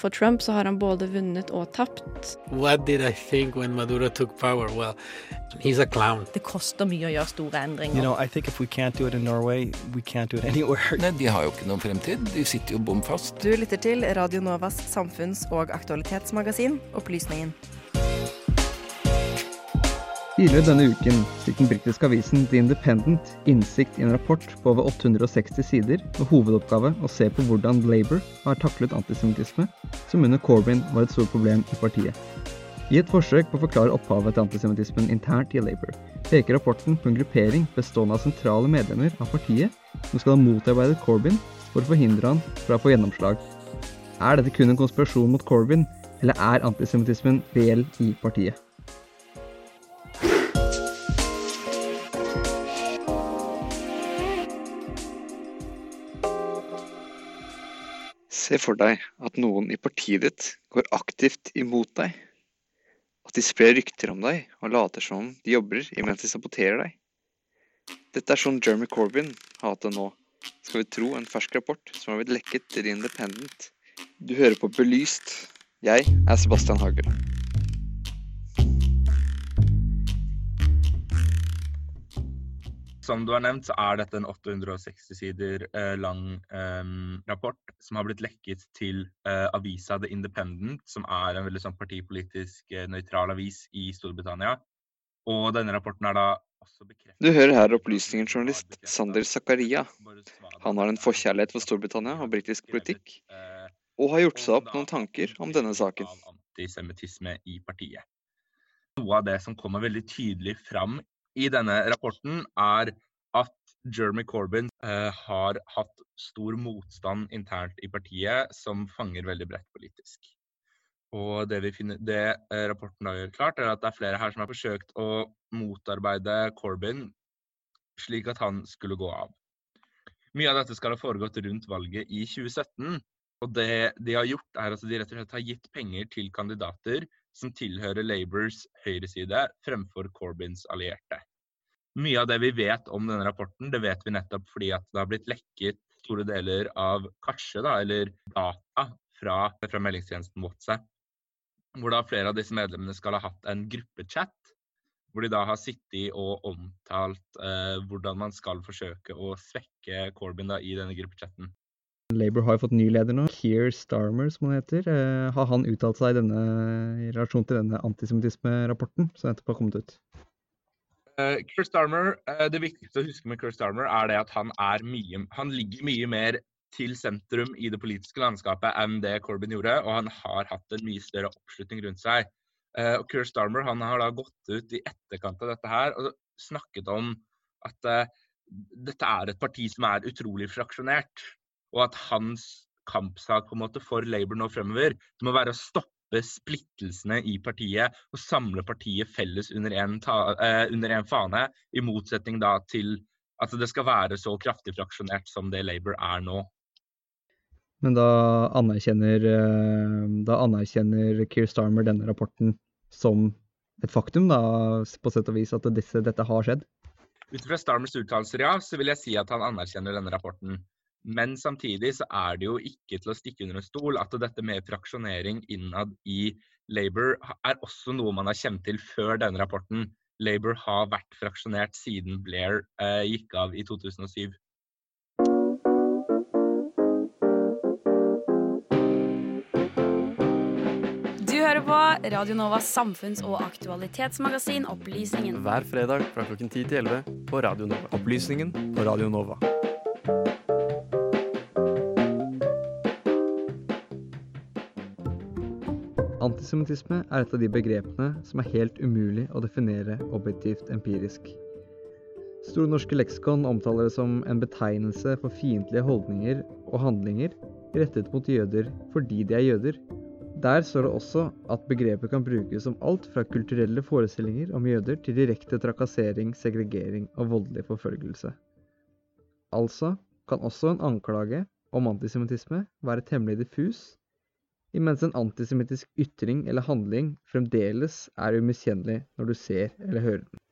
For Trump så har han både vunnet og tapt. What did I think when Maduro took power? Well, he's a clown. Det koster mye å gjøre store endringer. You know, I think if we can't do it in Norway, we can't do it anywhere. Nei, De har jo ikke noen fremtid. De sitter jo bom fast. Du lytter til Radio Novas samfunns- og aktualitetsmagasin Opplysningen. Tidligere denne uken fikk den britiske avisen The Independent innsikt i en rapport på over 860 sider med hovedoppgave å se på hvordan Labour har taklet antisemittisme, som under Corbyn var et stort problem i partiet. I et forsøk på å forklare opphavet til antisemittismen internt i Labour, peker rapporten på en gruppering bestående av sentrale medlemmer av partiet som skal ha motarbeidet Corbyn for å forhindre han fra å få gjennomslag. Er dette kun en konspirasjon mot Corbyn, eller er antisemittismen reell i partiet? Se for deg at noen i partiet ditt går aktivt imot deg. At de sprer rykter om deg og later som de jobber imens de saboterer deg. Dette er sånn Jeremy Corbyn har hatt det nå, skal vi tro en fersk rapport som har blitt lekket til The Independent. Du hører på Belyst. Jeg er Sebastian Hagel. Som du har nevnt, så er dette en 860 sider eh, lang eh, rapport som har blitt lekket til eh, avisa The Independent, som er en veldig sånn partipolitisk eh, nøytral avis i Storbritannia. Og denne rapporten er da også bekreftet Du hører her opplysningens journalist Sander Zakaria. Han har en forkjærlighet for Storbritannia og britisk politikk, eh, og har gjort seg opp noen tanker om denne saken. Antisemittisme i partiet. Noe av det som kommer veldig tydelig fram i denne rapporten, er at Jeremy Corbyn eh, har hatt stor motstand internt i partiet, som fanger veldig bredt politisk. Og det, finner, det eh, rapporten da gjør klart, er at det er flere her som har forsøkt å motarbeide Corbyn slik at han skulle gå av. Mye av dette skal ha foregått rundt valget i 2017. Og det de har gjort, er at de rett og slett har gitt penger til kandidater som tilhører Labours høyreside fremfor Corbyns allierte. Mye av det vi vet om denne rapporten, det vet vi nettopp fordi at det har blitt lekket store deler av karse, da, eller data, fra, fra meldingstjenesten WhatsApp. Hvor da flere av disse medlemmene skal ha hatt en gruppechat. Hvor de da har sittet og omtalt eh, hvordan man skal forsøke å svekke Corbyn da, i denne gruppechatten. Labour har jo fått ny leder nå, Keir Starmer som han heter. Eh, har han uttalt seg i, denne, i relasjon til denne antisemittismerapporten som nettopp har kommet ut? Uh, Keir Starmer, uh, Det viktigste å huske med Keir Starmer er det at han, er mye, han ligger mye mer til sentrum i det politiske landskapet enn det Corbyn gjorde, og han har hatt en mye større oppslutning rundt seg. Uh, og Keir Starmer han har da gått ut i etterkant av dette her og snakket om at dette er et parti som er utrolig fraksjonert, og at hans kampsak på en måte for Labour nå fremover må være å stoppe splittelsene i partiet og samle partiet felles under en, ta, eh, under en fane, i motsetning da til at det skal være så kraftig fraksjonert som det Labour er nå. Men da anerkjenner, da anerkjenner Keir Starmer denne rapporten som et faktum, da, på sett og vis, at disse, dette har skjedd? Ut fra Starmers uttalelser, ja, så vil jeg si at han anerkjenner denne rapporten. Men samtidig så er det jo ikke til å stikke under en stol at dette med fraksjonering innad i Labour er også noe man har kjent til før denne rapporten. Labour har vært fraksjonert siden Blair eh, gikk av i 2007. Du hører på Radio Novas samfunns- og aktualitetsmagasin Opplysningen. Hver fredag fra klokken 10 til 11 på Radio Nova. Opplysningen på Radio Nova. Antisemittisme er et av de begrepene som er helt umulig å definere objektivt empirisk. Store norske leksikon omtaler det som en betegnelse for fiendtlige holdninger og handlinger rettet mot jøder fordi de er jøder. Der står det også at begrepet kan brukes om alt fra kulturelle forestillinger om jøder til direkte trakassering, segregering og voldelig forfølgelse. Altså kan også en anklage om antisemittisme være temmelig diffus imens en antisemittisk ytring eller handling fremdeles er umiskjennelig når du ser eller hører den.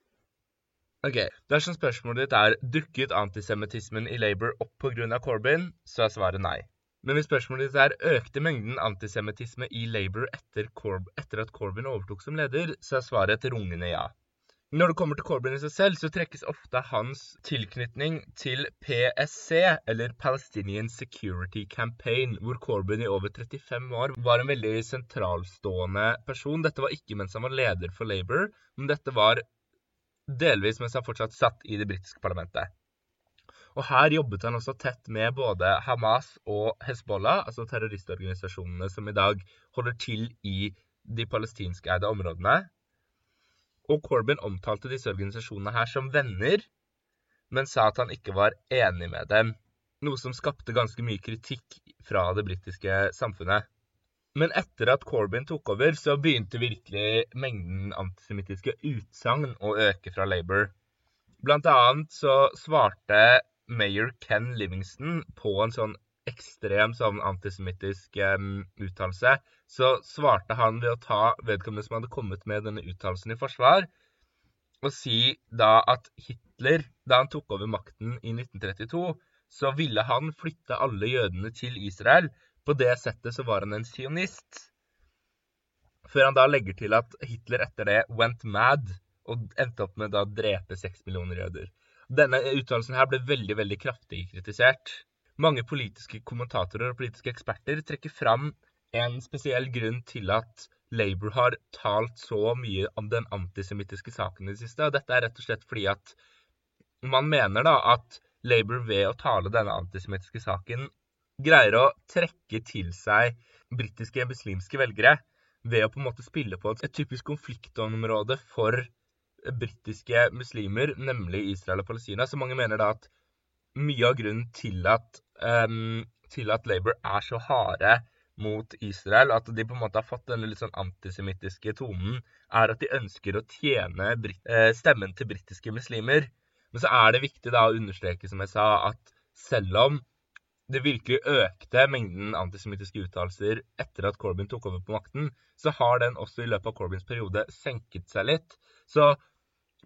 Ok, Dersom spørsmålet ditt er dukket antisemittismen i Labour opp pga. Corbyn, så er svaret nei. Men hvis spørsmålet ditt er økte mengden antisemittisme i Labour etter, etter at Corbyn overtok som leder, så er svaret et rungende ja. Når det kommer til Corbyn i seg selv, så trekkes ofte hans tilknytning til PSC, eller Palestinian Security Campaign, hvor Corbyn i over 35 år var en veldig sentralstående person. Dette var ikke mens han var leder for Labour, men dette var delvis mens han fortsatt satt i det britiske parlamentet. Og her jobbet han også tett med både Hamas og Hezbollah, altså terroristorganisasjonene som i dag holder til i de palestinskeide områdene. Og Corbyn omtalte disse organisasjonene her som venner, men sa at han ikke var enig med dem. Noe som skapte ganske mye kritikk fra det britiske samfunnet. Men etter at Corbyn tok over, så begynte virkelig mengden antisemittiske utsagn å øke fra Labour. Blant annet så svarte mayor Ken Livingston på en sånn ekstrem sånn antisemittisk um, uttalelse, så svarte han ved å ta vedkommende som hadde kommet med denne uttalelsen i forsvar, og si da at Hitler, da han tok over makten i 1932, så ville han flytte alle jødene til Israel. På det settet så var han en sionist. Før han da legger til at Hitler etter det went mad og endte opp med å drepe seks millioner jøder. Denne uttalelsen her ble veldig veldig kraftig kritisert. Mange politiske kommentatorer og politiske eksperter trekker fram en spesiell grunn til at Labour har talt så mye om den antisemittiske saken i det siste. og Dette er rett og slett fordi at man mener da at Labour ved å tale denne antisemittiske saken greier å trekke til seg britiske muslimske velgere ved å på en måte spille på et typisk konfliktområde for britiske muslimer, nemlig Israel og Palestina. Så mange mener da at mye av grunnen til at, um, til at Labour er så harde mot Israel, at de på en måte har fått denne litt sånn antisemittiske tonen, er at de ønsker å tjene eh, stemmen til britiske muslimer. Men så er det viktig da å understreke, som jeg sa, at selv om det virkelig økte mengden antisemittiske uttalelser etter at Corbyn tok over på makten, så har den også i løpet av Corbyns periode senket seg litt. Så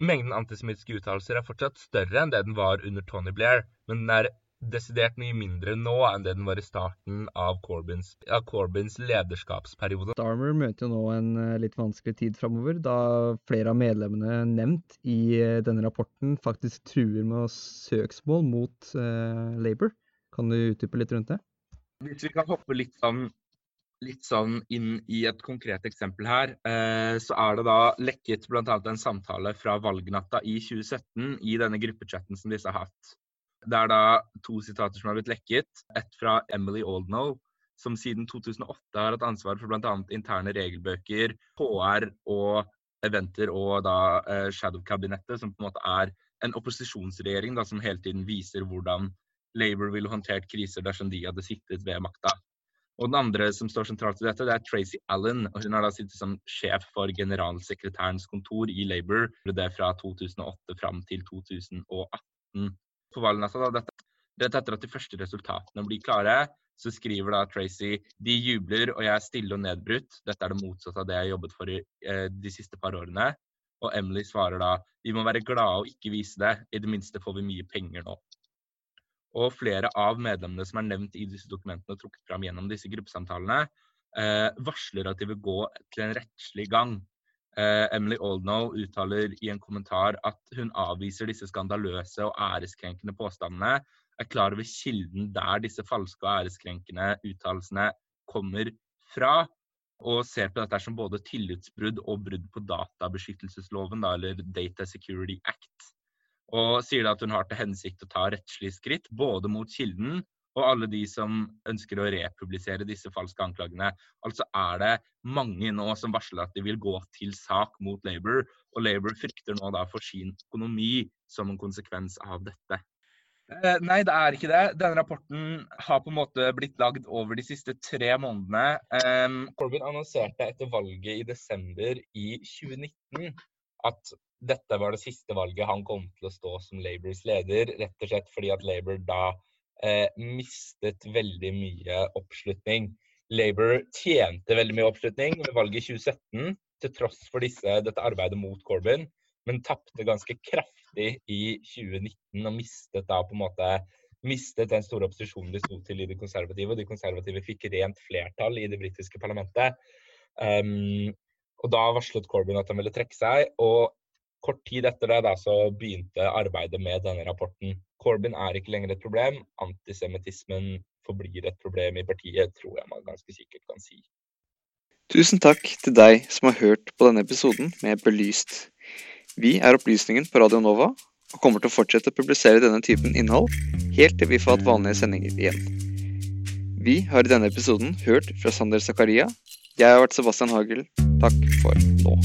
Mengden antisemittiske uttalelser er fortsatt større enn det den var under Tony Blair, men den er desidert mye mindre nå enn det den var i starten av Corbyns, av Corbyns lederskapsperiode. Starmer møter jo nå en eh, litt vanskelig tid framover, da flere av medlemmene nevnt i eh, denne rapporten faktisk truer med søksmål mot eh, Labour. Kan du utdype litt rundt det? Hvis vi kan hoppe litt sånn litt sånn inn i et konkret eksempel her, eh, så er det da lekket bl.a. en samtale fra valgnatta i 2017 i denne gruppechatten som disse har hatt. Det er da to sitater som har blitt lekket. Et fra Emily Oldnow, som siden 2008 har hatt ansvar for bl.a. interne regelbøker, HR og eventer og da eh, Shadow-kabinettet, som på en måte er en opposisjonsregjering da, som hele tiden viser hvordan Labour ville håndtert kriser dersom de hadde sittet ved makta. Og den andre som står sentralt i dette, det er Tracy Allen. og Hun har da sittet som sjef for generalsekretærens kontor i Labour. Fra 2008 fram til 2018. På valgnatta, da, dette, dette etter at de første resultatene blir klare, så skriver da Tracy de jubler og jeg er stille og nedbrutt. Dette er det motsatte av det jeg har jobbet for i eh, de siste par årene. Og Emily svarer da vi må være glade og ikke vise det. I det minste får vi mye penger nå. Og flere av medlemmene som er nevnt i disse dokumentene og trukket fram gjennom disse gruppesamtalene, eh, varsler at de vil gå til en rettslig gang. Eh, Emily Oldnow uttaler i en kommentar at hun avviser disse skandaløse og æreskrenkende påstandene, er klar over kilden der disse falske og æreskrenkende uttalelsene kommer fra, og ser på dette som både tillitsbrudd og brudd på databeskyttelsesloven, da, eller Data Security Act. Og sier at hun har til hensikt å ta rettslige skritt både mot kilden og alle de som ønsker å republisere disse falske anklagene. Altså er det mange nå som varsler at de vil gå til sak mot Labour, og Labour frykter nå da for sin økonomi som en konsekvens av dette. Eh, nei, det er ikke det. Denne rapporten har på en måte blitt lagd over de siste tre månedene. Um, Corbyn annonserte etter valget i desember i 2019 at dette var det siste valget han kom til å stå som Labours leder, rett og slett fordi at Labour da eh, mistet veldig mye oppslutning. Labour tjente veldig mye oppslutning ved valget i 2017, til tross for disse, dette arbeidet mot Corbyn, men tapte ganske kraftig i 2019 og mistet da på en måte mistet den store opposisjonen de sto til i de konservative, og de konservative fikk rent flertall i det britiske parlamentet. Um, og Da varslet Corbyn at han ville trekke seg, og kort tid etter det da, så begynte arbeidet med denne rapporten. Corbyn er ikke lenger et problem. Antisemittismen forblir et problem i partiet, tror jeg man ganske sikkert kan si. Tusen takk til deg som har hørt på denne episoden med Belyst. Vi er Opplysningen på Radio Nova og kommer til å fortsette å publisere denne typen innhold helt til vi får hatt vanlige sendinger igjen. Vi har i denne episoden hørt fra Sander Zakaria. Jeg har vært Sebastian Hagel. Takk for nå.